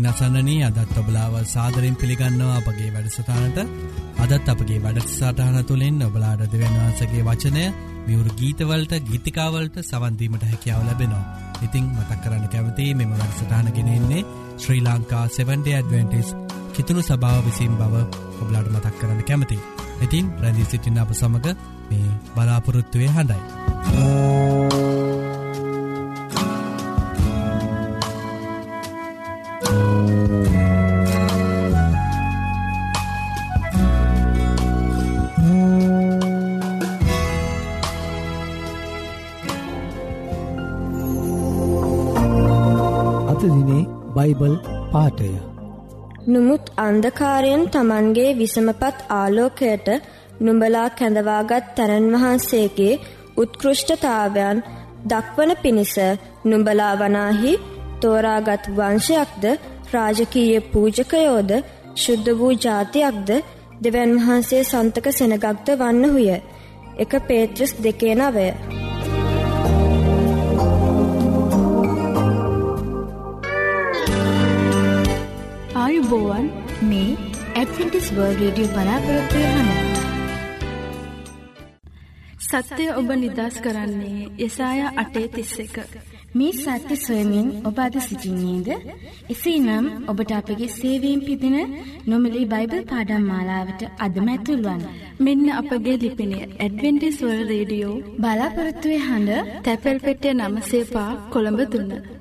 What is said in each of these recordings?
ඉතින් අසන්නනී අදත් ඔබලාව සාදරෙන් පිළිගන්නවා අපගේ වැඩසටානට අදත් අපගේ වැඩසටහන තුළින් ඔබලාඩ දෙවන්වහන්සගේ වචනය මියවරු ගීතවලට ගීතිකාවලට සවන්දීමට හැකියාව ලැබෙනවා. ඉතිං මතක් කරන්න කැමති මෙම වැඩසටානගෙනෙන්නේ ශ්‍රී ලංකා 7ඩ ඇඩවෙන්ටිස් කිතුුණු සභාව විසින් බව ඔබලාඩ මතක් කරන්න කැමති. ඉතින් රැදි සිටින්න අප සමඟ මේ බලාපොරොත්තුවය හඬයි. අතදිනේ නුමුත් අන්දකාරයෙන් තමන්ගේ විසමපත් ආලෝකයට නුඹලා කැඳවාගත් තැනන් වහන්සේගේ උත්කෘෂ්ඨතාවයන් දක්වන පිණිස නුඹලා වනාහි තෝරාගත් වංශයක්ද රාජකීය පූජකයෝද ශුද්ධ වූ ජාතියක්ද දෙවන් වහන්සේ සන්තක සෙනගක්ද වන්නහුය. එක පේත්‍රස් දෙකේ නවය. ආයුබෝවන් මේ ඇඩවෙන්ටිස් වර්ල් රේඩියෝ බලාපොරොත්වය හඬ. සත්‍යය ඔබ නිදස් කරන්නේ යසාය අටේ තිස්ස එක. මේ සත්‍ය සොයමින් ඔබ අද සිසිින්නේද. එසේ නම් ඔබට අපගේ සේවීම් පිදින නොමලි බයිබල් පාඩම් මාලාවට අදම ඇතුල්වන්. මෙන්න අපගේ ලිපිනේ ඇඩවෙන්ටිස්වල් රේඩියෝ බලාපොරොත්තුවය හඬ තැපැල් පෙටිය නමසේපා කොළඹ දුන්න.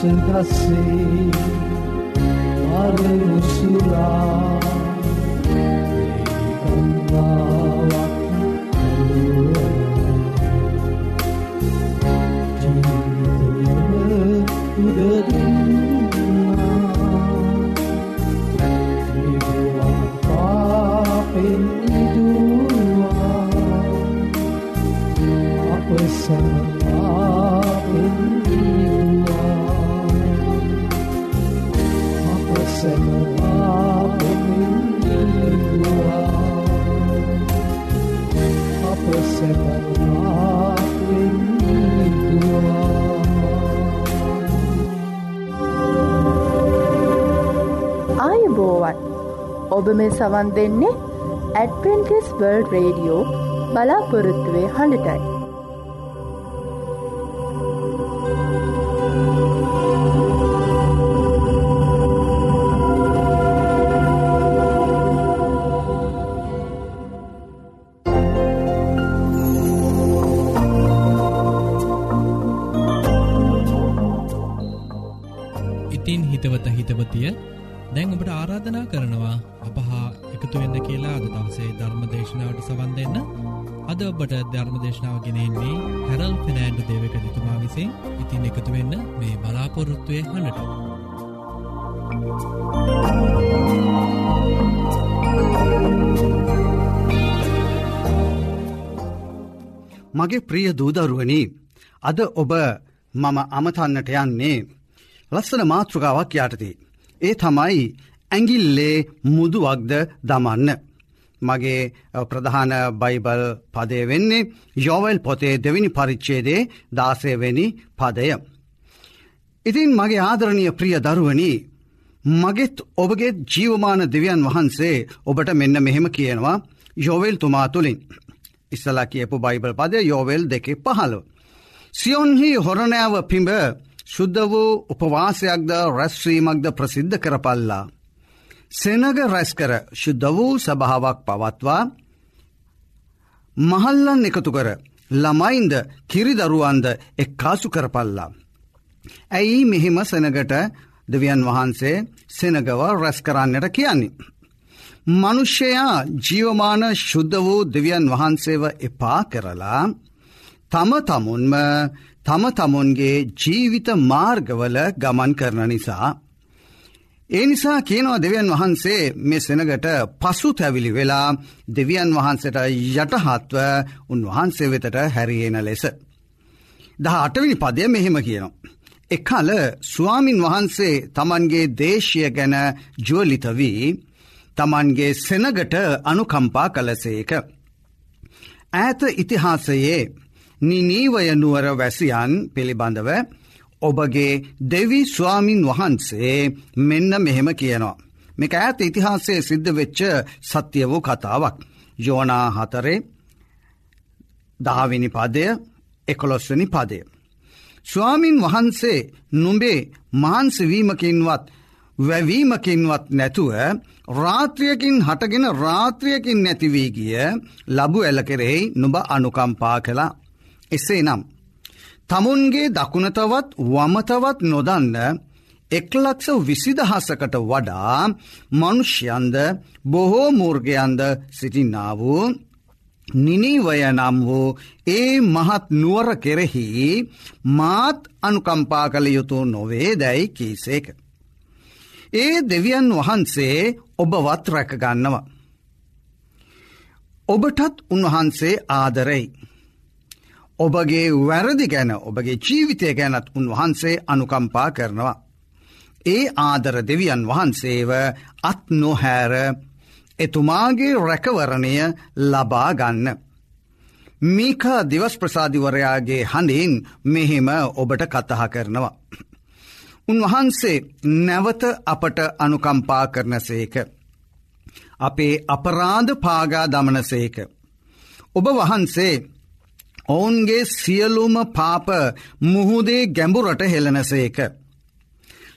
sempre assim, a demonstrar e cantar. ආයුබෝවන් ඔබ මේ සවන් දෙන්නේ ඇඩවෙන්ටිස් වර්ල්ඩ රේඩියෝ බලාපොරොත්තුවේ හඬටයි. ආරාධනා කරනවා. අපහා එකතු වෙන්න කියලා අද දවසේ ධර්ම දේශනාවට සවන් දෙන්න. අද ඔබට ධර්ම දේශනාව ගෙනෙන්නේ හැරල් ෆිනෑන්ඩු දේවක දිතුමා විසින්. ඉතින් එකතු වෙන්න මේ බලාපොරොත්තුවය හඬට. මගේ ප්‍රිය දූදරුවනි අද ඔබ මම අමතන්නට යන්නේ ලස්සන මාතෘකාවක් යටතේ. ඒ තමයි ඇගිල්ලේ මුදුවක්ද දමන්න. මගේ ප්‍රධාන බයිබල් පදය වෙන්නේ යෝවල් පොතේ දෙවිනි පරිච්චේදේ දාසයවෙනි පදය. ඉතින් මගේ ආදරණය ප්‍රිය දරුවනි මගෙත් ඔබගේ ජීවමාන දෙවියන් වහන්සේ ඔබට මෙන්න මෙහෙම කියනවා යෝවෙල් තුමා තුළින්. ඉස්සලා කියපු බයිබල් පදය යෝවෙල් දෙකෙ පහළව. සියොන්හි හොරණෑව පිඹ ශුද්ධ වූ උපවාසයක්ද රැස්වීමක්ද ප්‍රසිද්ධ කරපල්ලා. සෙනග රැස්කර ශුද්ධ වූ සභාවක් පවත්වා මහල්ලන් එකතු කර ළමයින්ද කිරිදරුවන්ද එක් කාසු කරපල්ලා. ඇයි මෙහෙම සෙනගට දෙවියන් වහන්සේ සෙනගව රැස් කරන්නට කියන්නේ. මනුෂ්‍යයා ජීවමාන ශුද්ධ වූ දෙවියන් වහන්සේව එපා කරලා තම තමුන්ම තම තමුන්ගේ ජීවිත මාර්ගවල ගමන් කරන නිසා. ඒ නිසා කියනවා දෙවියන් වහන්සේ මේ සෙනගට පසු තැවිලි වෙලා දෙවියන් වහන්සට යටහත්ව උන්වහන්සේ වෙතට හැරියෙන ලෙස. දහ අටවිනි පදය මෙහෙම කියනවා. එකල ස්වාමින් වහන්සේ තමන්ගේ දේශය ගැන ජුවලිත වී තමන්ගේ සෙනගට අනුකම්පා කලසේක. ඈත ඉතිහාසයේ නිනීවය නුවර වැසියන් පිළිබඳව ඔබගේ දෙවි ස්වාමින් වහන්සේ මෙන්න මෙහෙම කියනවා. මේක ඇත ඉතිහාසයේ සිද්ධ වෙච්ච සත්‍ය වූ කතාවක්. යෝනා හතරේ දහවිනි පදය එකොළොස්වනි පදය. ස්වාමින් වහන්සේ නුඹේ මහන්සවීමකින්වත් වැවීමකින්වත් නැතුව රාත්‍රියකින් හටගෙන රාත්‍රියකින් නැතිවී ගිය ලබු එල කෙරෙහි නුබ අනුකම්පා කලා. එසේ නම්. තමුන්ගේ දකුණතවත් වමතවත් නොදන්න එක්ලක්ෂ විසිදහසකට වඩා මනුෂ්‍යන්ද බොහෝ මූර්ගයන්ද සිටින්නා වූ නිනීවය නම් වූ ඒ මහත් නුවර කෙරෙහි මාත් අනුකම්පා කළ යුතු නොවේ දැයි කීසේක. ඒ දෙවියන් වහන්සේ ඔබවත් රැකගන්නවා. ඔබටත් උන්වහන්සේ ආදරෙයි. ඔබගේ වැරදි ගැන ඔබගේ ජීවිතය ගැනත් උන්වහන්සේ අනුකම්පා කරනවා. ඒ ආදර දෙවියන් වහන්සේව අත් නොහැර එතුමාගේ රැකවරණය ලබා ගන්න. මීකා දිවස් ප්‍රසාධිවරයාගේ හඬින් මෙහෙම ඔබට කතහ කරනවා. උන්වහන්සේ නැවත අපට අනුකම්පා කරනසේක. අපේ අපරාධ පාගා දමනසේක. ඔබ වහන්සේ ඔවුන්ගේ සියලුම පාප මුහුදේ ගැඹුරට හෙළනසේක.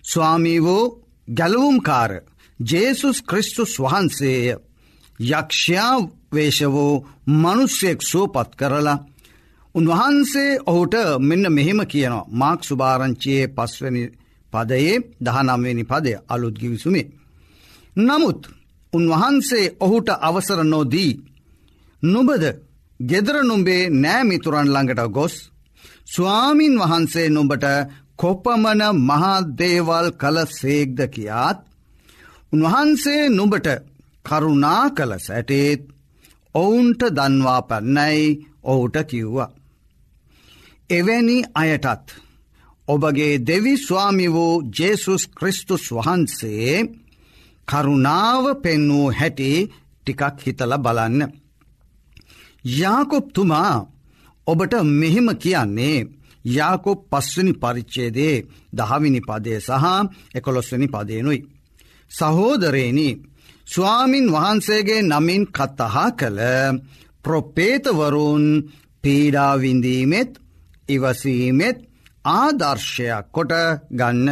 ස්වාමීවෝ ගැලවුම්කාර ජේසුස් ක්‍රිස්තුස් වහන්සේය යක්ෂයා වේශවෝ මනුෂ්‍යයෙක් සෝපත් කරලා උන්වහන්සේ ඔහුට මෙන්න මෙහෙම කියනවා මාක් සුභාරංචියයේ පස්වනි පදයේ දහනම්වෙනි පදය අලුත් ගිවිසුමේ. නමුත් උන්වහන්සේ ඔහුට අවසර නොදී නුබද ගෙදර නුම්බේ නෑමිතුරන් ළඟට ගොස් ස්වාමීන් වහන්සේ නුඹට කොපමන මහාදේවල් කළ සේක්ද කියාත් උන්වහන්සේ නුඹට කරුණා කළ සැටේත් ඔවුන්ට දන්වා පැන්නයි ඔහුට කිව්වා. එවැනි අයටත් ඔබගේ දෙවි ස්වාමි වූ ජේසුස් ක්‍රිස්තුස් වහන්සේ කරුණාව පෙන්වූ හැටි ටිකක් හිතල බලන්න. යාකොප්තුමා ඔබට මෙහෙම කියන්නේ යාකොප් පස්වනි පරිච්චේදේ දහවිනි පදය සහ එකොළොස්වනි පදයනුයි. සහෝදරේනි ස්වාමින් වහන්සේගේ නමින් කත්තහා කළ ප්‍රොපේතවරුන් පීඩාවින්දීමෙත් ඉවසීමෙත් ආදර්ශයක් කොට ගන්න.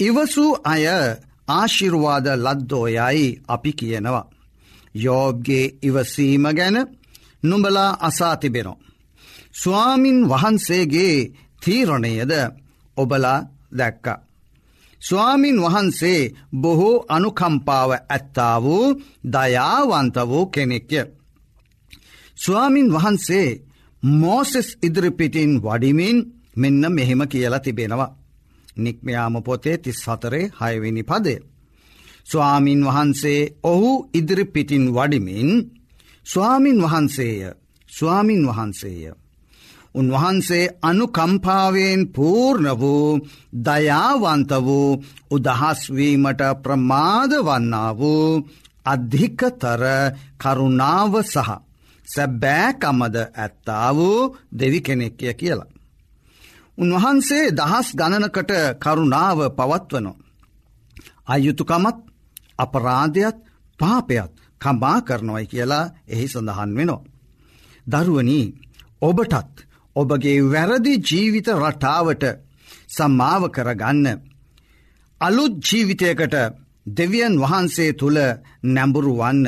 ඉවසූ අය ආශිර්වාද ලද්දෝයයි අපි කියනවා. යෝබ්ගේ ඉවසීම ගැන නුඹලා අසාතිබෙනෝ. ස්වාමින් වහන්සේගේ තීරණයද ඔබලා දැක්ක. ස්වාමින් වහන්සේ බොහෝ අනුකම්පාව ඇත්තා වූ දයාවන්ත වූ කෙනෙක්ය. ස්වාමින් වහන්සේ මෝසෙස් ඉදිරිපිටින් වඩිමින් මෙන්න මෙහෙම කියලා තිබෙනවා. නික්මයාම පොතේ තිස් හතරේ හයවෙනි පදය. ස්වාමින් වහන්සේ ඔහු ඉදිරිපිටින් වඩිමින් ස්වාමින් වහන්සේය ස්වාමින් වහන්සේය. උන්වහන්සේ අනුකම්පාවෙන් පූර්ණ වූ දයාවන්ත වූ උදහස්වීමට ප්‍රමාද වන්නා වූ අධිකතර කරුණාව සහ සැබෑකමද ඇත්තා වූ දෙවි කෙනෙක්ය කියලා. උන්වහන්සේ දහස් ගණනකට කරුණාව පවත්වනො. අයුතුකමත් අපරාධයත් පාපයත් කම්බා කරනොයි කියලා එහි සඳහන් වෙනෝ. දරුවනී ඔබටත් ඔබගේ වැරදි ජීවිත රටාවට සම්මාව කරගන්න. අලුත් ජීවිතයකට දෙවියන් වහන්සේ තුළ නැඹුරු වන්න.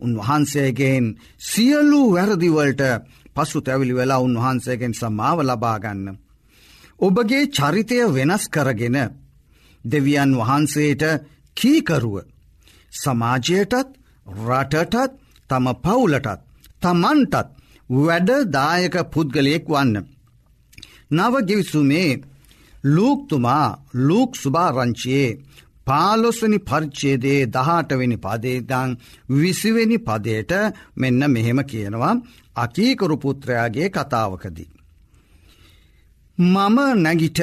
උන්වහන්සේගෙන් සියලු වැරදිවලට පසු තැවිලි වෙලා උන්වහන්සේගෙන් සමාව ලබාගන්න. ඔබගේ චරිතය වෙනස් කරගෙන දෙවියන් වහන්සේට කීකරුව සමාජයටත් රටටත් තම පවුලටත් තමන්ටත් වැඩදායක පුද්ගලයෙක් වන්න. නව ගිවිසුමේ ලූක්තුමා ලූක් සුභාරංචියයේ පාලොස්වනි පරිච්චේදේ දහටවෙනි පදේදං විසිවෙනි පදයට මෙන්න මෙහෙම කියනවා අකීකරු පුත්‍රයාගේ කතාවකදී. මම නැගිට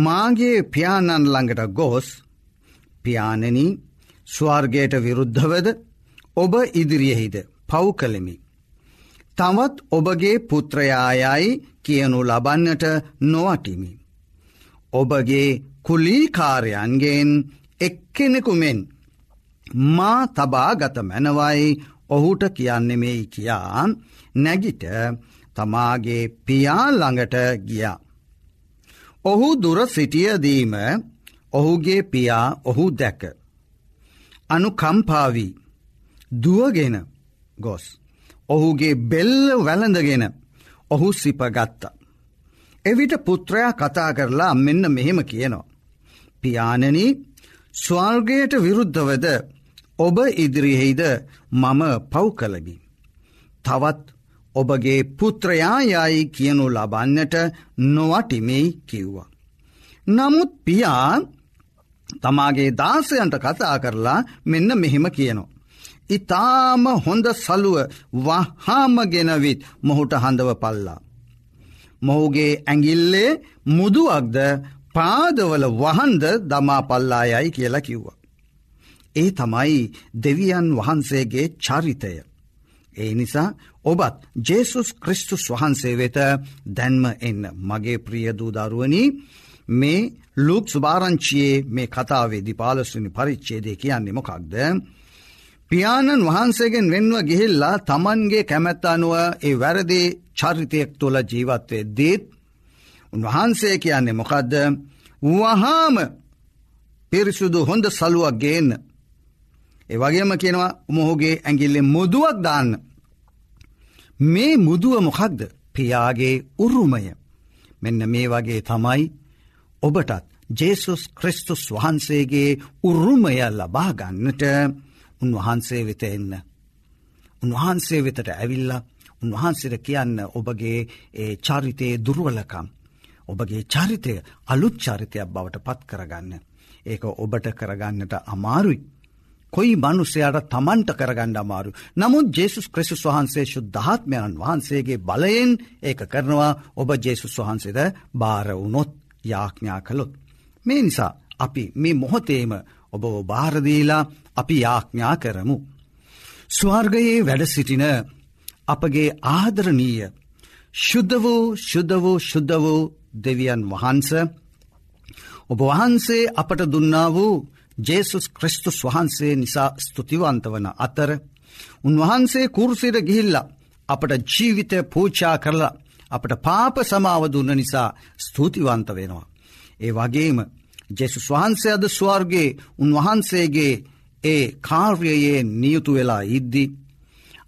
මාගේ පියාණන් ළඟට ගොස් පියානනී ස්වර්ගයට විරුද්ධවද ඔබ ඉදිරියෙහිද පව් කළෙමි. තවත් ඔබගේ පුත්‍රයායයි කියනු ලබන්නට නොවටිමි. ඔබගේ කුලීකාරයන්ගෙන් එක්කෙනෙකුමෙන් මා තබාගත මැනවයි ඔහුට කියන්නෙමෙයි කියා නැගිට තමාගේ පියාළඟට ගියා. ඔහු දුර සිටියදීම ඔහුගේ පියා ඔහු දැක. අනුකම්පාවී දුවගෙන ගොස්. ඔහුගේ බෙල්ල වැළඳගෙන ඔහු සිපගත්ත. එවිට පුත්‍රයා කතා කරලා මෙන්න මෙහෙම කියනවා. පියානනී ස්වර්ගයට විරුද්ධවද ඔබ ඉදිරියෙහිද මම පව් කලබි. තවත් ඔබගේ පුත්‍රයායයි කියනු ලබන්නට නොවටිමෙයි කිව්වා. නමුත් පියා තමාගේ දාසයන්ට කතා කරලා මෙන්න මෙහෙම කියනවා. ඉතාම හොඳ සලුව වහාම ගෙනවිත් මොහුට හඳව පල්ලා. මොහුගේ ඇඟිල්ලේ මුදුවක්ද පාදවල වහන්ද දමා පල්ලායයි කියලා කිව්වා. ඒ තමයි දෙවියන් වහන්සේගේ චරිතය. ඒ නිසා ඔබත් ජේසුස් ක්‍රිස්තුස් වහන්සේ වෙත දැන්ම එන්න මගේ ප්‍රියදූදරුවනී මේ ලුක් සුභාරංචියයේ මේ කතාවේදි පාලස්වනි පරිච්චේදය කියන්නේ මොකක්ද. පියාණන් වහන්සේගෙන් වෙන්ව ගිහිල්ලා තමන්ගේ කැමැත්ත අනුව ඒ වැරදි චරිතයෙක් තුළ ජීවත්වය දීත් උන්වහන්සේ කියන්නේ මොකදද වහාම පිරිසුදු හොඳ සලුවක් ගේන්න. ඒ වගේම කියනවා මොහුගේ ඇගිල්ලෙ මුදුවක් දාන්න. මේ මුදුව මොකක්ද පියාගේ උරුමය. මෙන්න මේ වගේ තමයි ඔබටත් ජේසුස් ක්‍රිස්තුස් වහන්සේගේ උරුමය ලබාගන්නට උන්වහන්සේ වෙත එන්න. උන්වහන්සේ වෙතට ඇවිල්ලා උන්වහන්සේට කියන්න ඔබගේ ඒ චරිතයේ දුර්වලකම්. ඔබගේ චරිතය අලුත් චරිතයක් බවට පත් කරගන්න. ඒක ඔබට කරගන්නට අමාරුයි. කොයි මනුස්සයාට තමන්ට කරගණ්ඩ අමාරු. නමුත් ජේසුස් ක්‍රසිස් වහන්සේ ශුද්ධාත්මයන් වහන්සේගේ බලයෙන් ඒක කරනවා ඔබ ජේසුස් වහන්සේද භාරවුනොත් යාඥා කළොත්. මේ නිසා අපි මේ මොහොතේම ඔබ භාරදීලා අපි යාඥා කරමු. ස්වර්ගයේ වැඩ සිටින අපගේ ආදරණීය ශුද්ධ වූ ශුද්ධ වූ ශුද්ධ වූ දෙවියන් වහන්ස ඔබ වහන්සේ අපට දුන්නා වූ ජේසුස් ක්‍රිස්තුස් වහන්සේ නිසා ස්තුතිවන්ත වන අතර උන්වහන්සේ කුරුසිට ගිහිල්ල අපට ජීවිතය පූචා කරලා අපට පාප සමාව දුන්න නිසා ස්තුතිවන්ත වෙනවා. ඒ වගේම ජෙසුස් වහන්සේ අද ස්වර්ගේ උන්වහන්සේගේ ඒ කාර්යයේ නියුතු වෙලා ඉද්දි.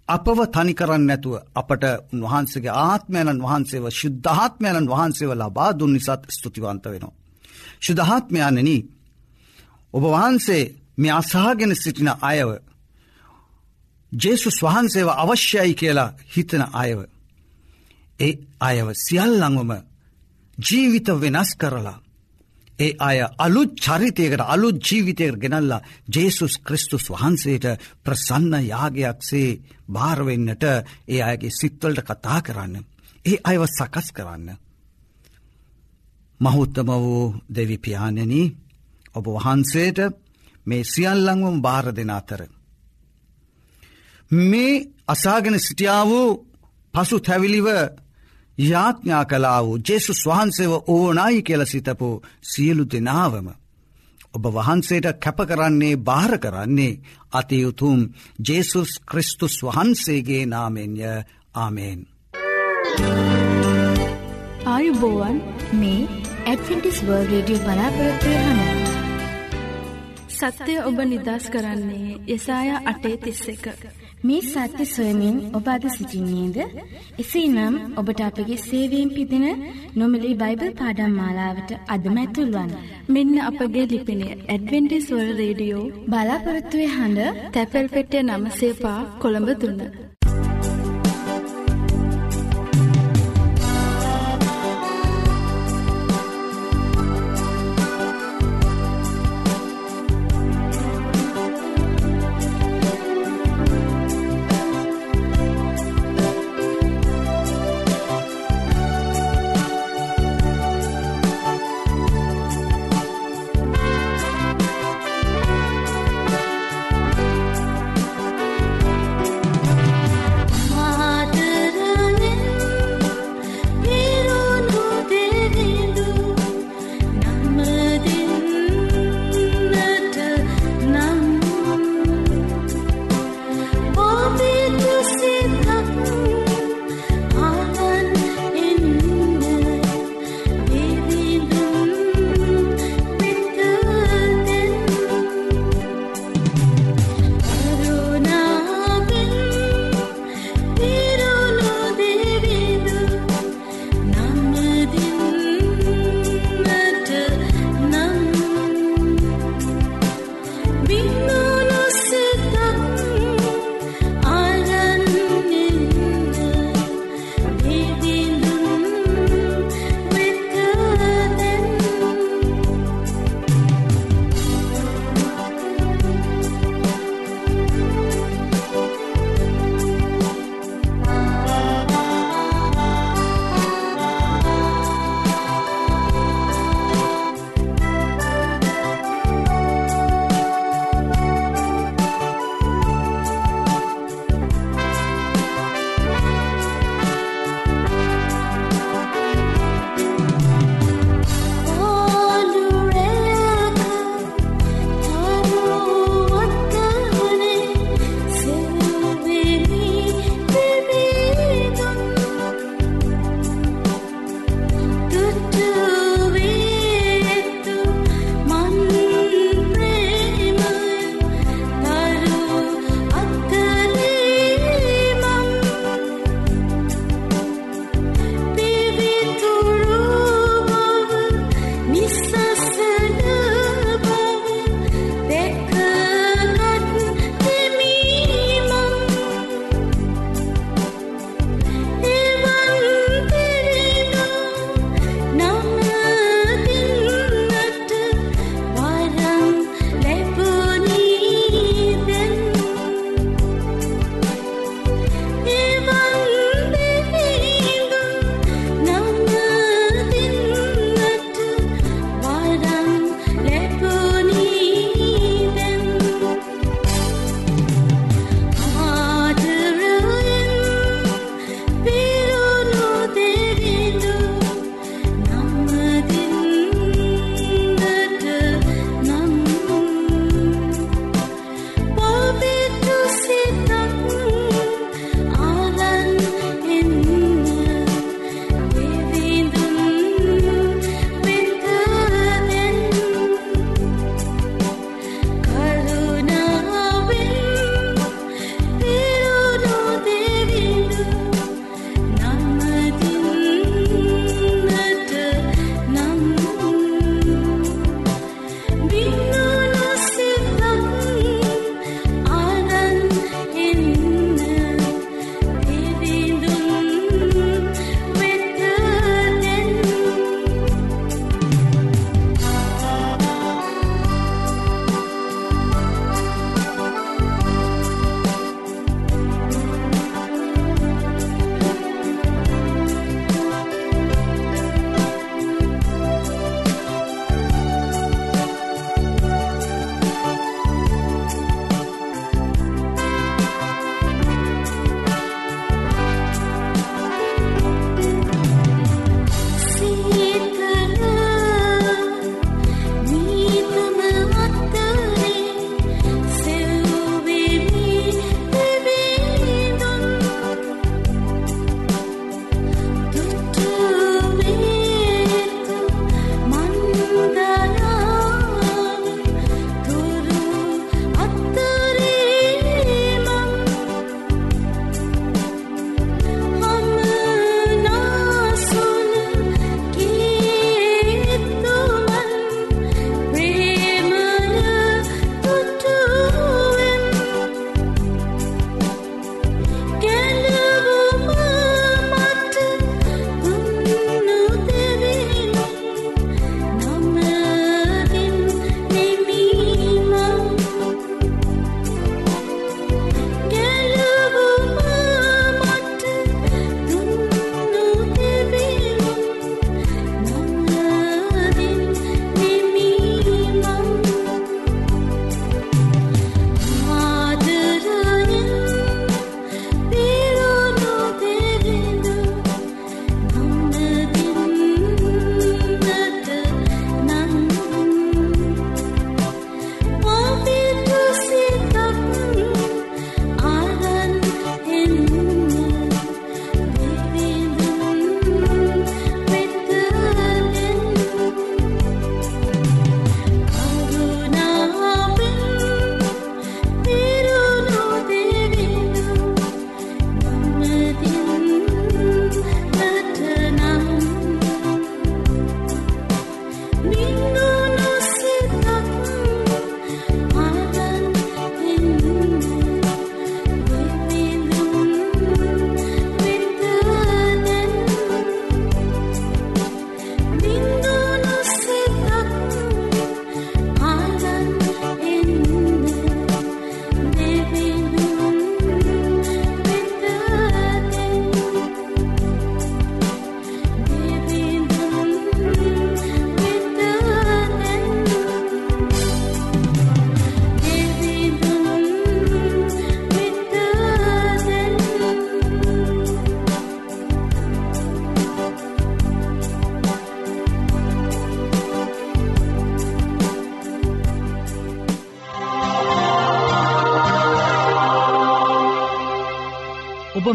අපව තනිකරන්න නැතුව අපට උන්වහන්සේගේ ආත්මයණන් වහන්සේව ශුද්ධාත්මයණන් වහන්සේව ලබා දුන් නිසාත් ස්තුතිවන්ත වෙනවා. ශුද්ධාත්මයන්නන ඔබ වහන්සේ මේ අසාගෙන සිටින අයව ජේසුස් වහන්සේව අවශ්‍යයි කියලා හිතන අයව. ඒ අයව සියල්ලංවම ජීවිත වෙනස් කරලා. ඒ අය අලුත් චරිතයකට අලුත් ජීවිතයකට ගෙනල්ලා ජේසුස් ක්‍රිස්තුස් වහන්සේට ප්‍රසන්න යාගයක්සේ භාරවෙන්නට ඒ අයගේ සිත්වලට කතා කරන්න. ඒ අයව සකස් කරන්න. මහුත්තම වූ දෙවිපාණනී ඔබ වහන්සේට මේ සියල්ලංවම භාර දෙන අතර. මේ අසාගෙන සිටියාව පසු තැවිලිව යාඥා කලා වූ ජෙසුස් වහන්සේව ඕනයි කියල සිතපු සියලු දෙනාවම. ඔබ වහන්සේට කැප කරන්නේ භාර කරන්නේ අතියුතුම් ජේසුස් ක්‍රිස්තුස් වහන්සේගේ නාමෙන්ය ආමේෙන්. ආයුබෝවන් මේ ඇඩ්ෆිටිස් වර්ල් රේඩියෝ බලාපොරොත්වය හන. සත්‍යය ඔබ නිදස් කරන්නේ යසායා අටේ තිස්ස එක. මේ සත්‍ය සොයමින් ඔබ අද සිසිින්නේද. එසේ නම් ඔබට අපගේ සේවීම් පිදින නොමලි බයිබල් පාඩම් මාලාවට අදමැතුල්වන්. මෙන්න අපගේ ලිපිනේ ඇඩවෙන්ටිස්වල් රේඩියෝ බලාපොරත්තුවේ හඬ තැපැල් පෙටිය නම සේපා කොළඹ තුන්න.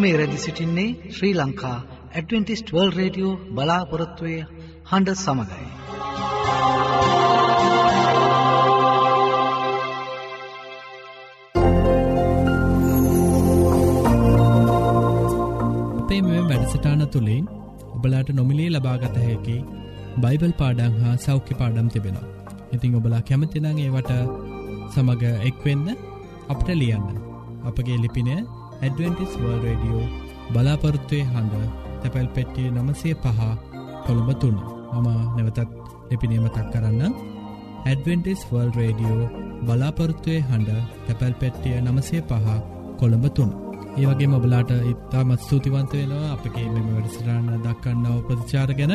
මේ රැදි සිටින්නේ Sri Lanka Adventist world radio බලාපොරොත්තුවය හඬ සමඟයි. අපේ මෙ වැඩසටාන තුළින් ඔබලාට නොමිලේ ලබාගත හැකි බයිබල් පාඩං හා සෞඛ්‍ය පාඩම් තිබෙනවා. ඉතිං ඔබලා කැමතිනං ඒවට සමඟ එක්වෙන්න අපට ලියන්න. අපගේ ලිපින ඇඩවෙන්ටිස් වර්ල් රඩියෝ බලාපොරත්තුවය හඬ තැපැල් පෙට්ටිය නමසේ පහ කොළඹ තුන්න මම නැවතත් ලිපිනීම තක් කරන්න ඇඩවෙන්ටිස් වර්ල් රඩියෝ බලාපොරත්තුවය හඬ තැපැල් පෙට්ටිය නමසේ පහ කොළඹ තුන්න ඒවගේ මොබලාට ඉත්තාමත් ස්තුතිවන්ත වෙනවා අපගේ මෙම වැඩසිරාණ දක්කන්නව ප්‍රතිචාර ගැන